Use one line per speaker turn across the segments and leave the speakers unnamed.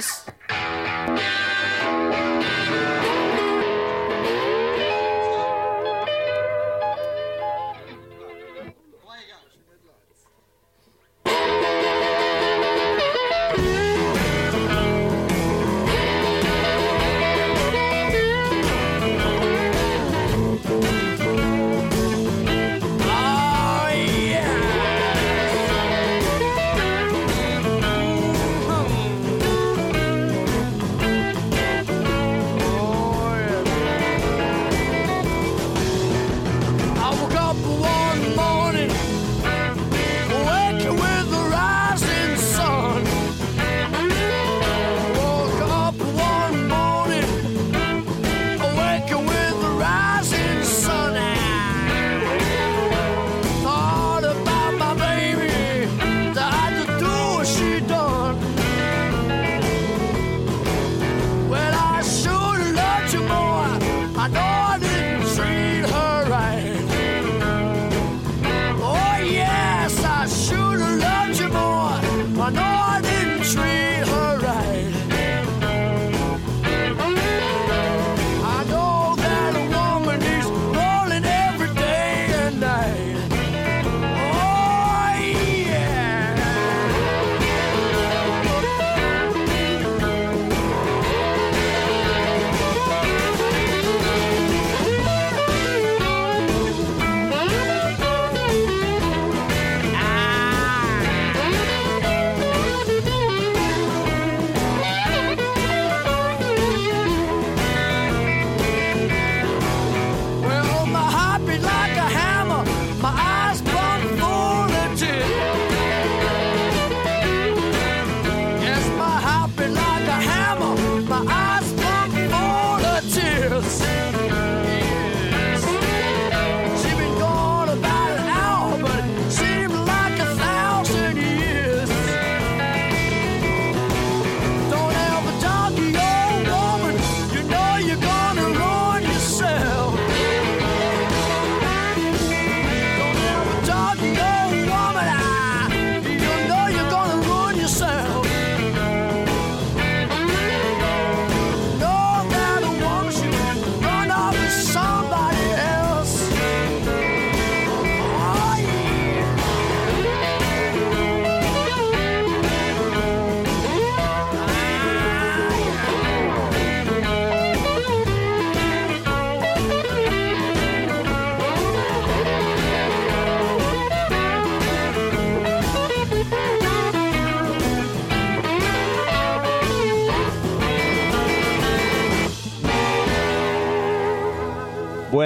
Lucas.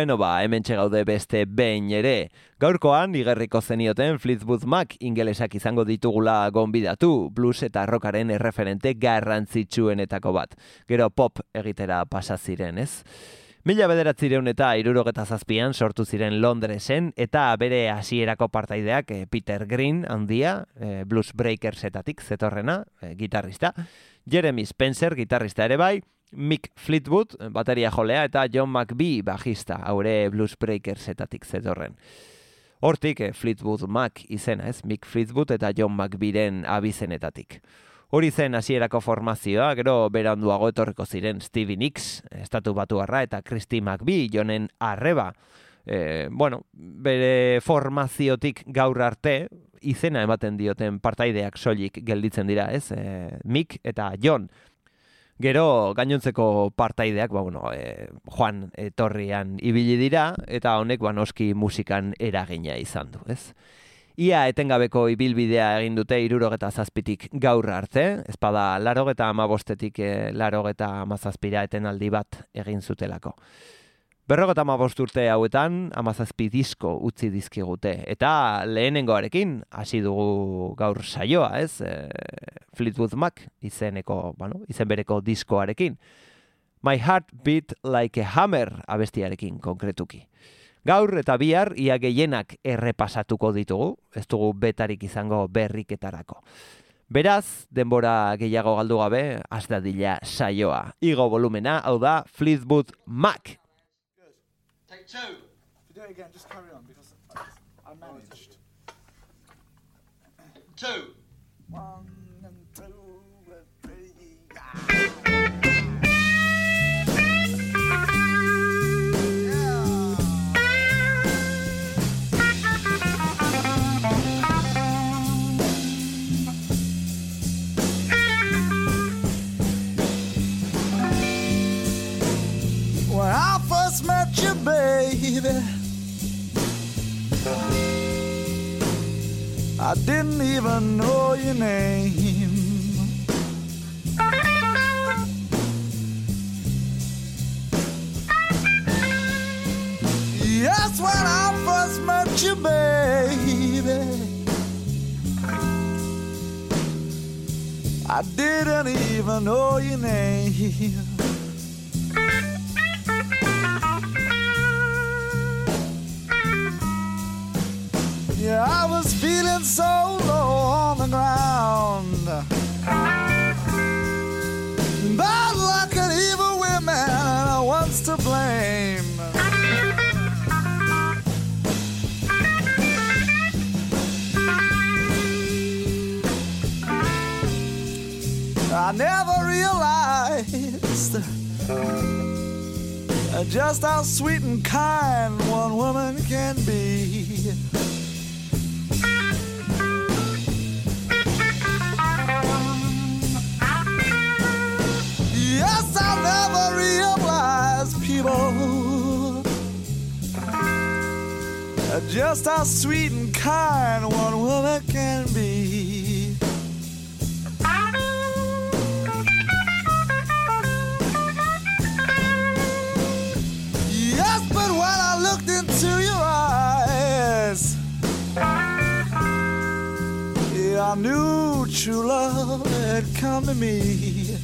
Bueno ba, hemen gaude beste behin ere. Gaurkoan, igerriko zenioten Fleetwood Mac ingelesak izango ditugula gonbidatu, blues eta rockaren erreferente garrantzitsuenetako bat. Gero pop egitera pasa ziren, ez? Mila bederatzireun eta irurogeta zazpian sortu ziren Londresen eta bere hasierako partaideak eh, Peter Green handia, e, Blues Breakersetatik zetorrena, e, gitarrista, Jeremy Spencer, gitarrista ere bai, Mick Fleetwood, bateria jolea, eta John McBee, bajista, haure Blues Breakersetatik zetorren. Hortik, eh, Fleetwood Mac izena, ez? Mick Fleetwood eta John McBeeren abizenetatik. Hori zen hasierako formazioa, gero beranduago etorriko ziren Stevie Nicks, estatu batu eta Christy McBee, jonen arreba. E, bueno, bere formaziotik gaur arte, izena ematen dioten partaideak soilik gelditzen dira, ez? E, Mick eta John, Gero gainontzeko partaideak, ba, bueno, e, Juan etorrian ibili dira, eta honek ba, noski musikan eragina izan du, ez? Ia etengabeko ibilbidea egin dute irurogeta zazpitik gaur arte, ezpada larogeta amabostetik e, larogeta amazazpira etenaldi bat egin zutelako. Berrogeta amabost urte hauetan, amazazpi disko utzi dizkigute. Eta lehenengoarekin, hasi dugu gaur saioa, ez? E, Fleetwood Mac, izeneko, bueno, izen bereko diskoarekin. My Heart Beat Like a Hammer, abestiarekin konkretuki. Gaur eta bihar, ia gehienak errepasatuko ditugu, ez dugu betarik izango berriketarako. Beraz, denbora gehiago galdu gabe, dila saioa. Igo volumena, hau da, Fleetwood Mac. Take two. If you do it again, just carry on because I, I managed. Two. One I didn't even know your name. Yes, when I first met you, baby. I didn't even know your name. Just how sweet and kind one woman can be. Yes, I never realize people just how sweet and kind one woman can knew true love had come to me.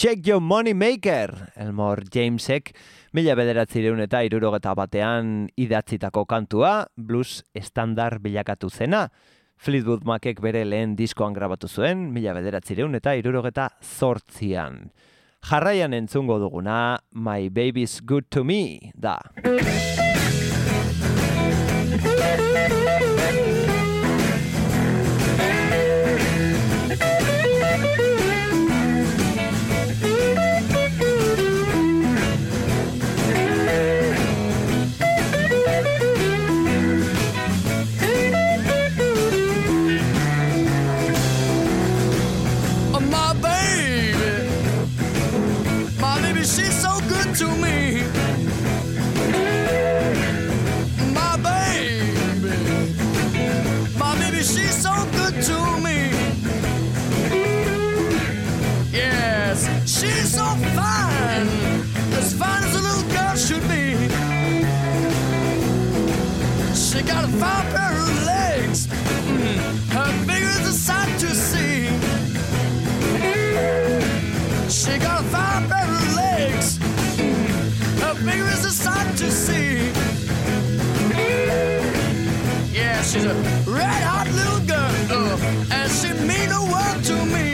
Check Your Money Maker,
Elmore Jamesek, mila bederatzireun eta irurogeta batean idatzitako kantua, blues estandar bilakatu zena, Fleetwood Macek bere lehen diskoan grabatu zuen, mila bederatzireun eta irurogeta zortzian. Jarraian entzungo duguna, My Baby's Good To Me, da.
Fine, as fine as a little girl should be. She got a fine pair of legs, mm, her figure's a sight to see. She got a fine pair of legs, mm, her figure is a sight to see. Yeah, she's a red hot little girl, and she mean the world to me.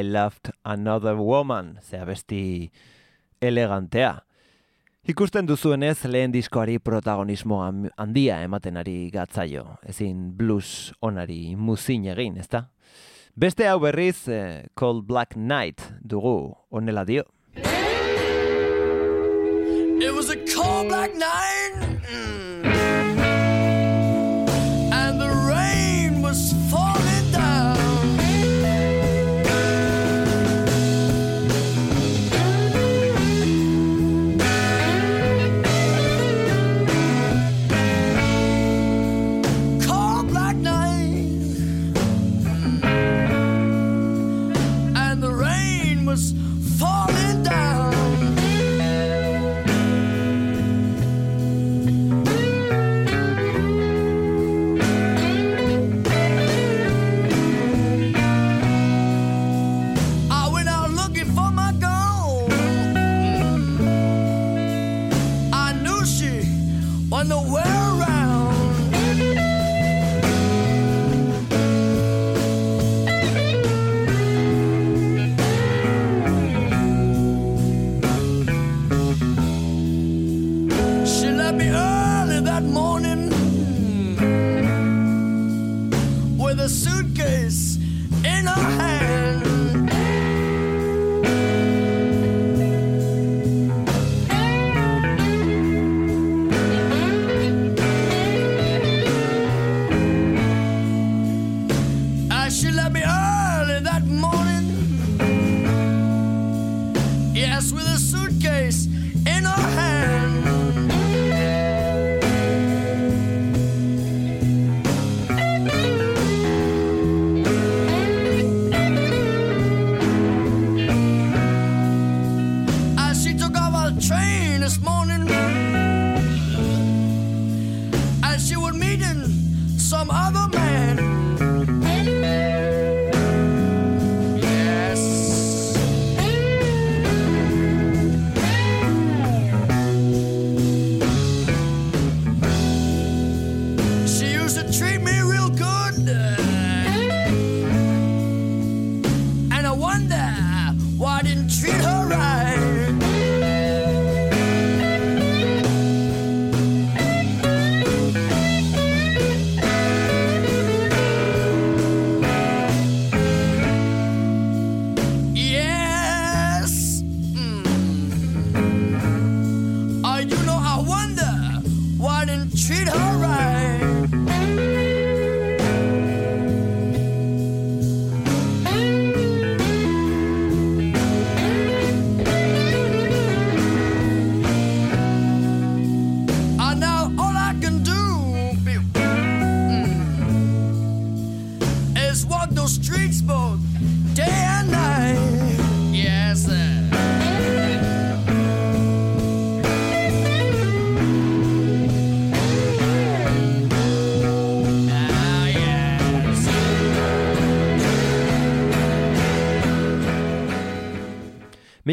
I Loved Another Woman,
zea besti elegantea. Ikusten duzuenez lehen diskoari protagonismo handia ematen ari gatzaio, ezin blues onari muzin egin, ezta? Beste hau berriz, eh, Cold Black Night dugu, onela dio.
It was a cold black night, mm.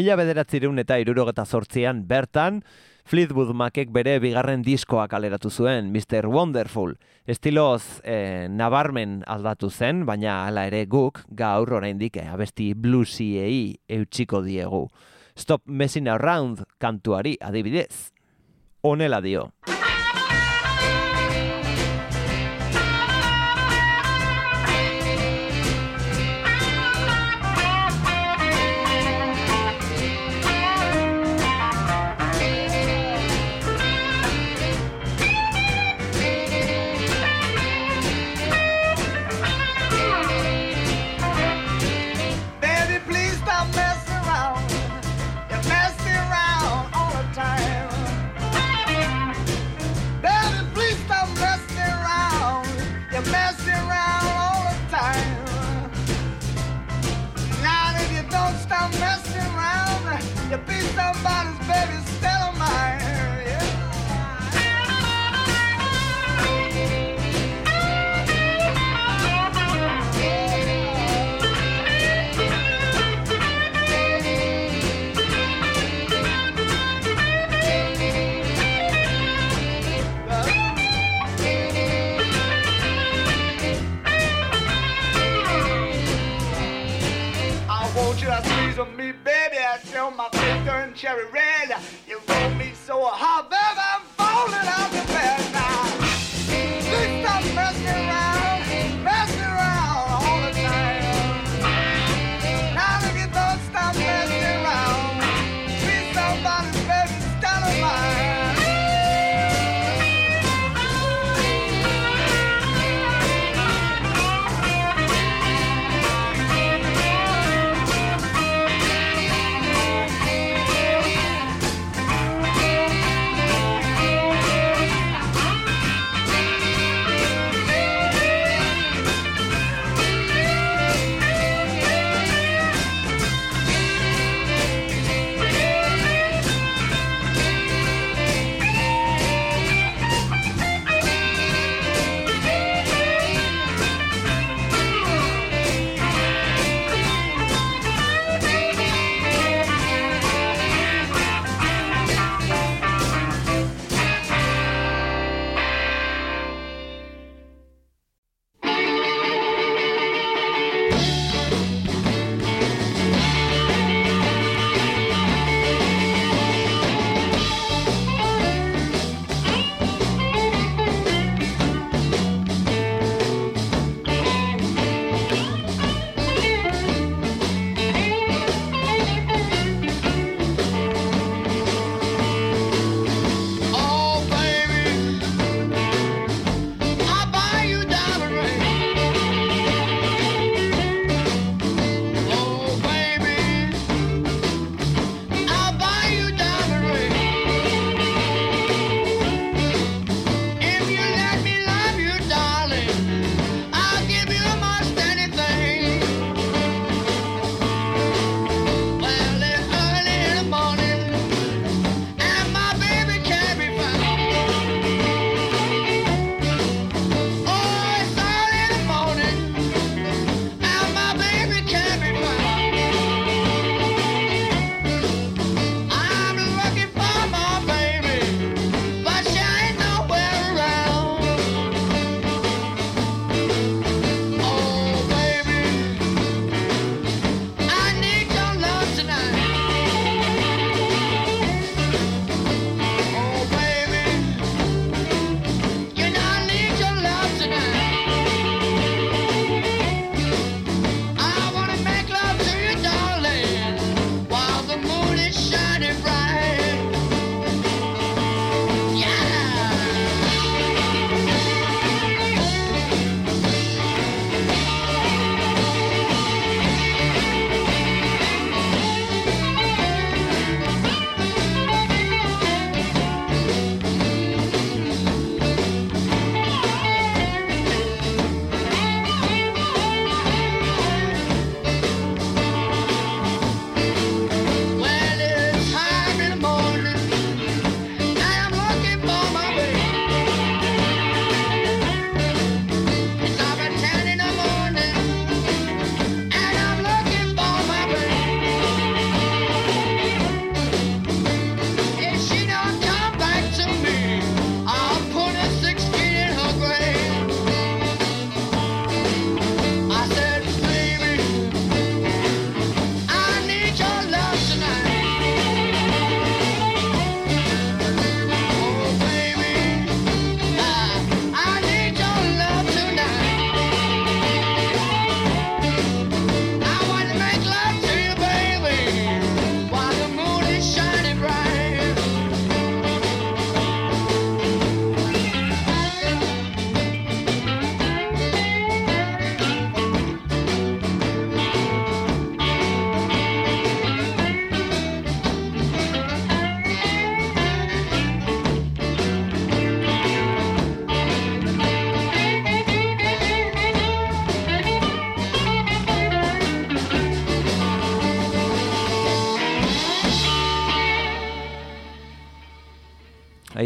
Mila bederatzireun eta irurogeta zortzian bertan, Fleetwood Macek bere bigarren diskoa kaleratu zuen, Mr. Wonderful. Estiloz eh, nabarmen aldatu zen, baina hala ere guk gaur oraindik eh, abesti bluesiei eutxiko diegu. Stop Messing Around kantuari adibidez. Honela dio.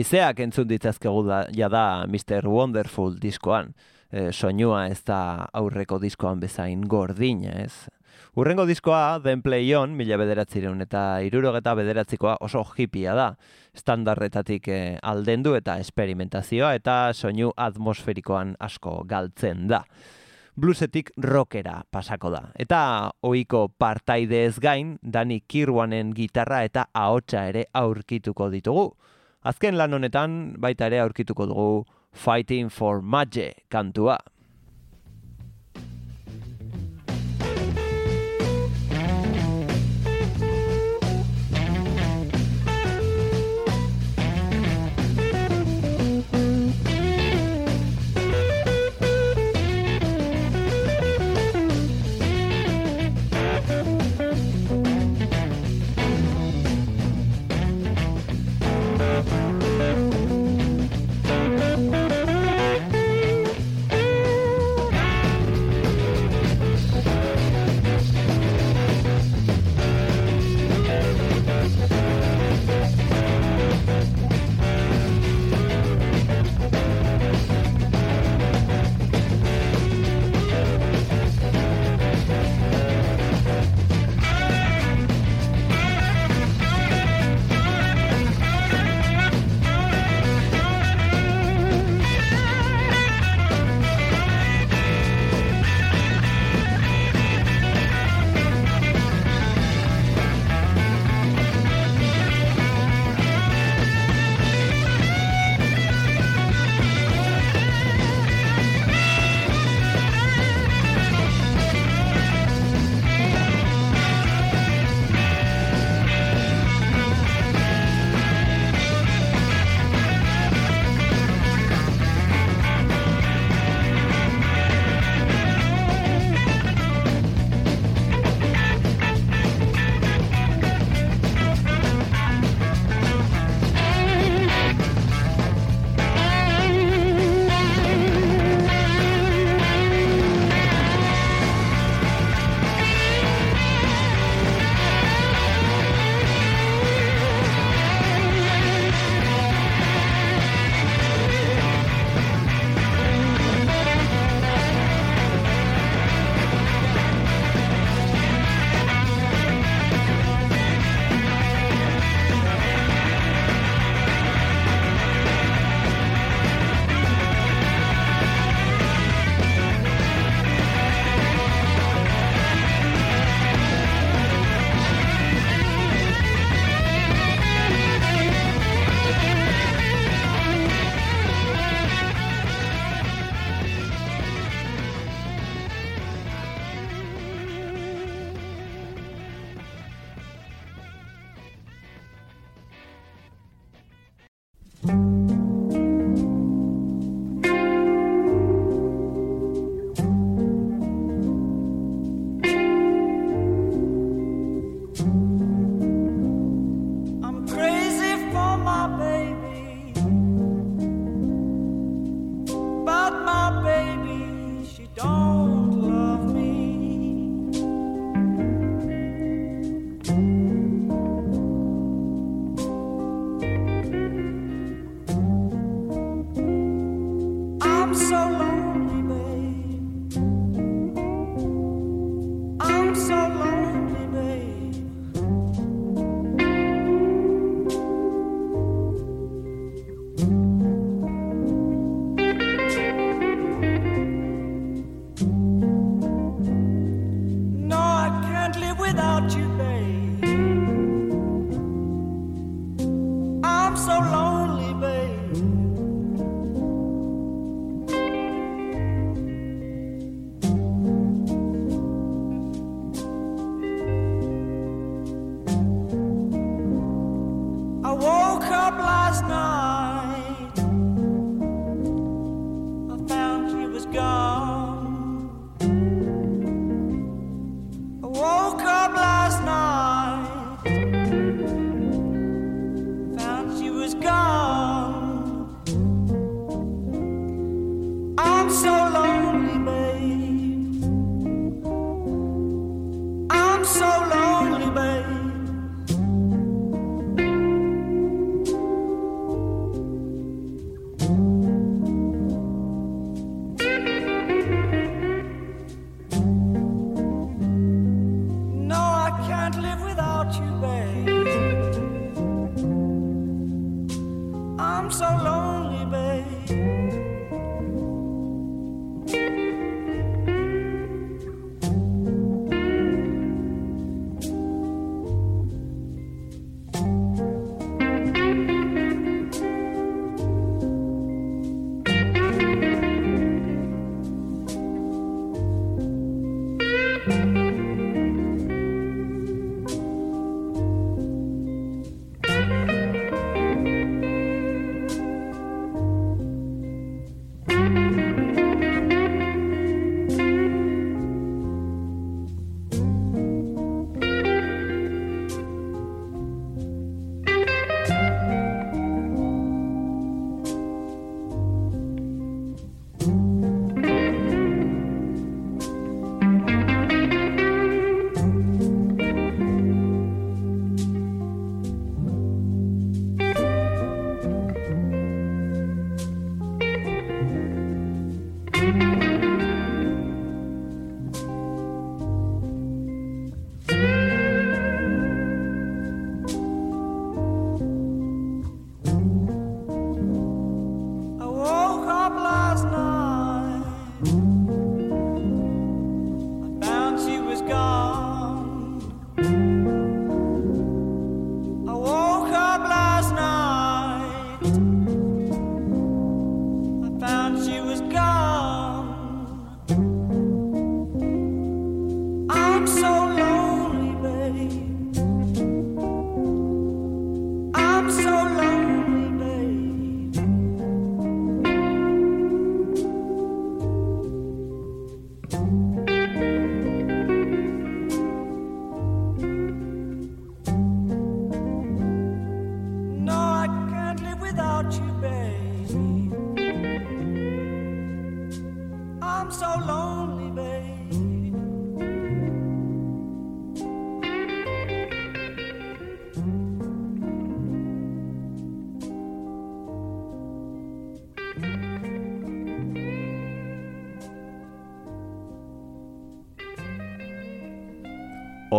Aizeak entzun ditzazkegu da, jada Mr. Wonderful diskoan. E, soinua ez da aurreko diskoan bezain gordina, ez? Urrengo diskoa, Den Play On, mila bederatzireun eta irurogeta bederatzikoa oso hipia da. Standarretatik eh, aldendu eta esperimentazioa eta soinu atmosferikoan asko galtzen da.
Bluesetik rockera pasako da. Eta ohiko partaide ez gain, Dani Kirwanen gitarra eta ahotsa ere aurkituko ditugu. Azken lan honetan baita ere aurkituko dugu Fighting for Magic kantua.
so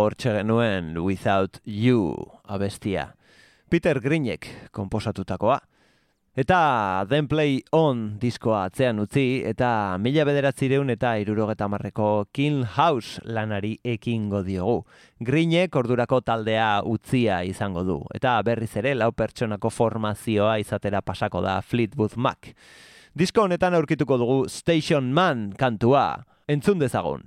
Hortxe genuen Without You abestia. Peter Greenek komposatutakoa. Eta Then Play On diskoa atzean utzi eta mila bederatzireun eta irurogeta marreko King House lanari ekingo diogu. Greenek ordurako taldea utzia izango du. Eta berriz ere lau pertsonako formazioa izatera pasako da Fleetwood Mac. Disko honetan aurkituko dugu Station Man kantua. Entzun dezagun.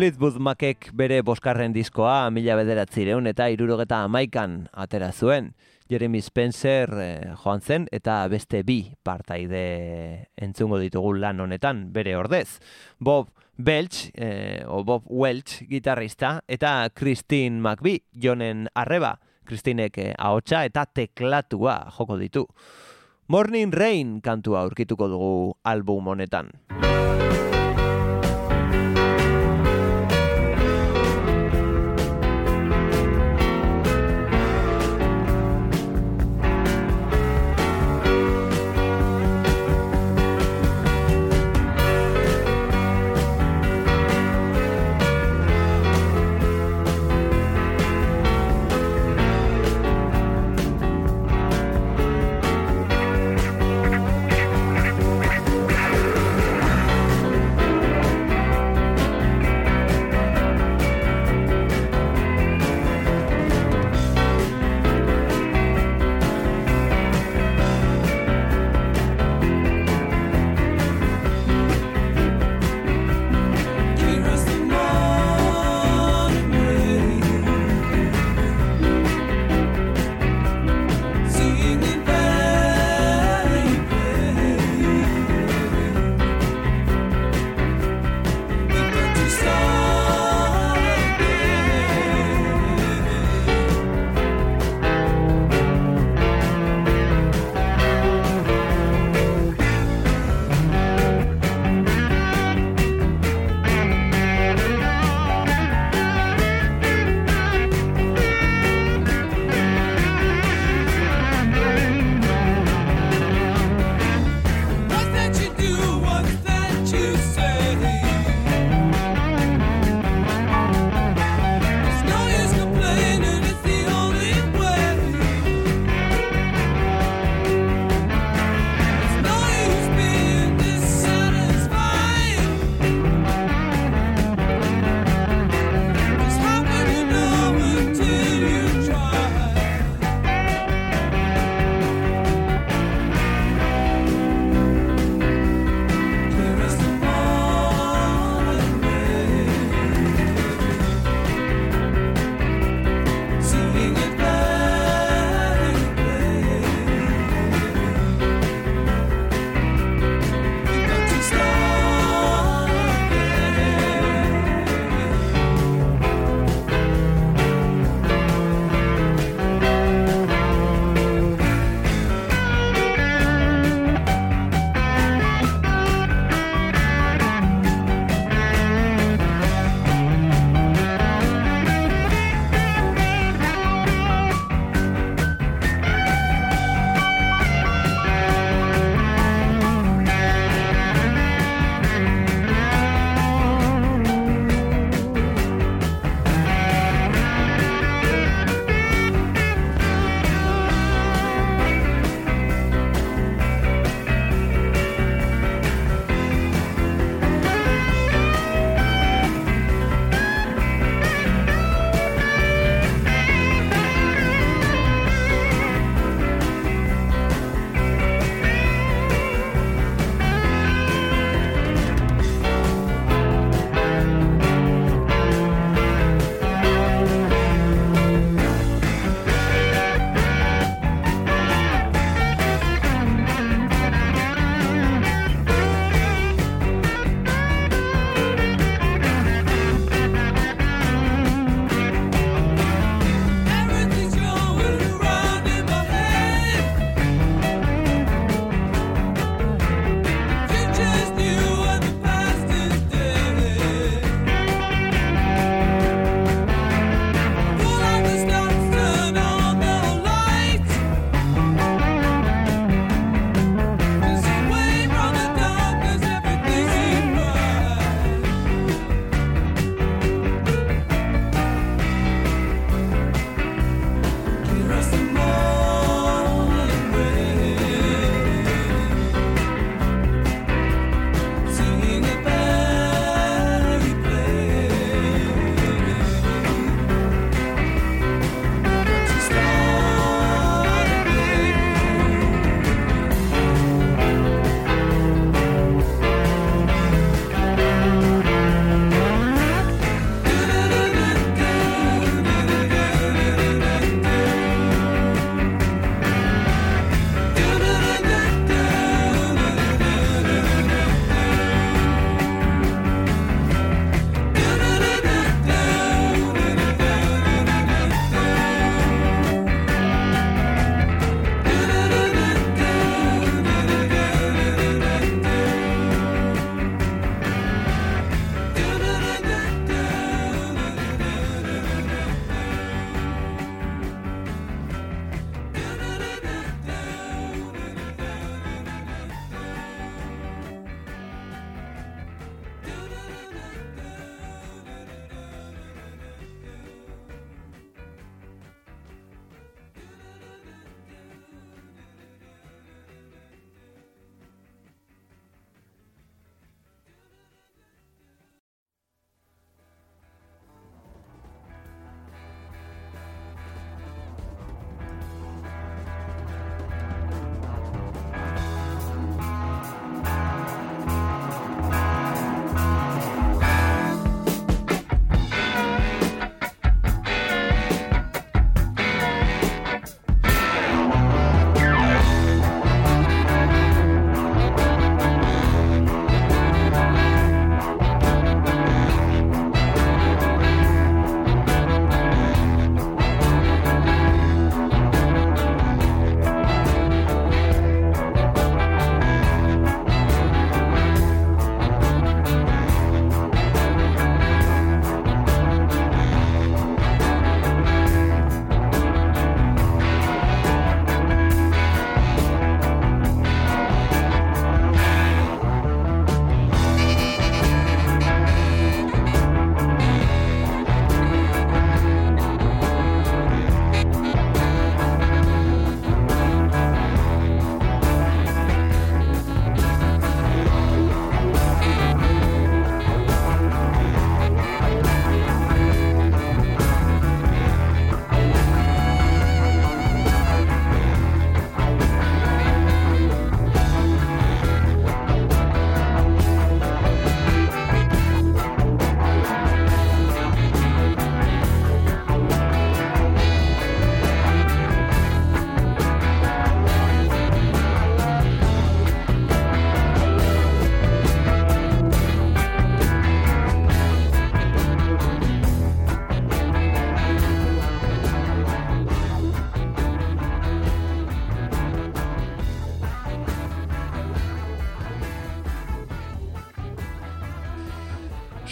Fleetwood Macek bere boskarren diskoa mila bederatzireun eta irurogeta amaikan atera zuen. Jeremy Spencer eh, joan zen eta beste bi partaide entzungo ditugu lan honetan bere ordez. Bob Belch, eh, o Bob Welch, gitarrista, eta Christine McVie, jonen arreba. Christinek eh, ahotsa eta teklatua joko ditu. Morning Rain kantua aurkituko dugu album honetan.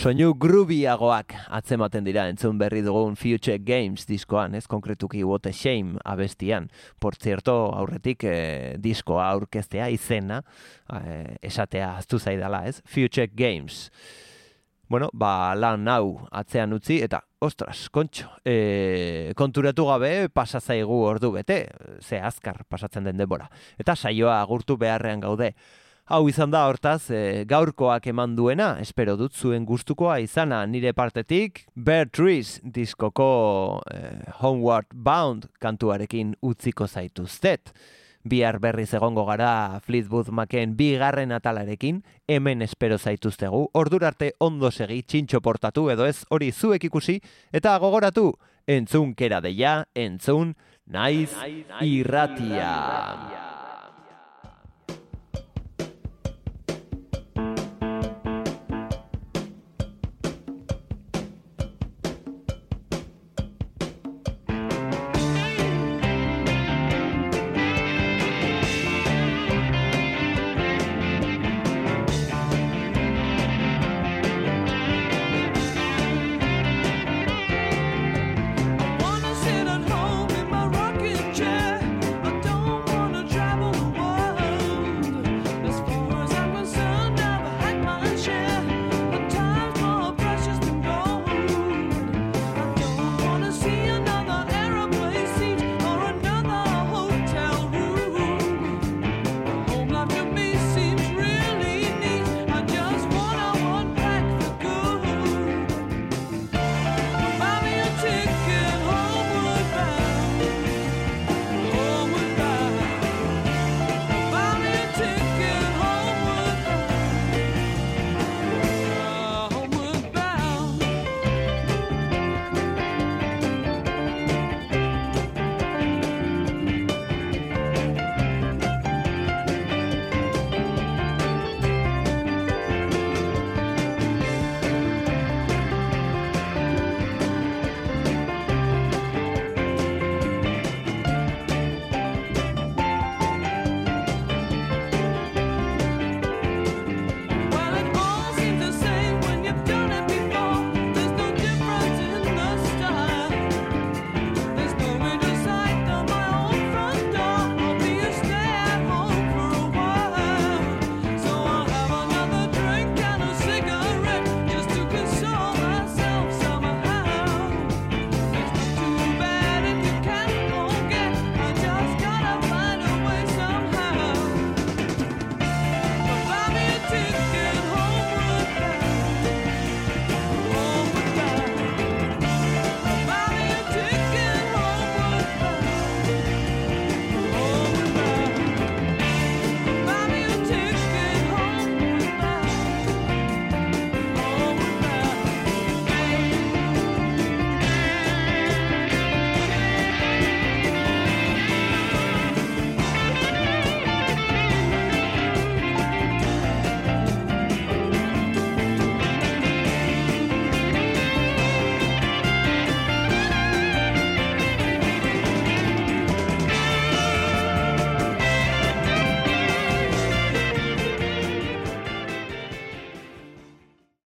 Soinu grubiagoak atzematen dira entzun berri dugun Future Games diskoan, ez konkretuki What a Shame abestian. Por cierto, aurretik eh, diskoa aurkeztea izena, eh, esatea aztu zaidala, ez? Future Games. Bueno, ba, lan hau atzean utzi, eta, ostras, kontxo, e, konturatu gabe pasa zaigu ordu bete, ze azkar pasatzen den denbora. Eta saioa agurtu beharrean gaude. Hau izan da hortaz, e, gaurkoak eman duena, espero dut zuen gustukoa izana nire partetik, Bear Trees diskoko e, Homeward Bound kantuarekin utziko zaituztet. Bihar berriz egongo gara Fleetwood Macen bigarren atalarekin, hemen espero zaituztegu, ordurarte ondo segi txintxo portatu edo ez hori zuek ikusi, eta gogoratu, entzun kera deia, entzun, naiz irratia.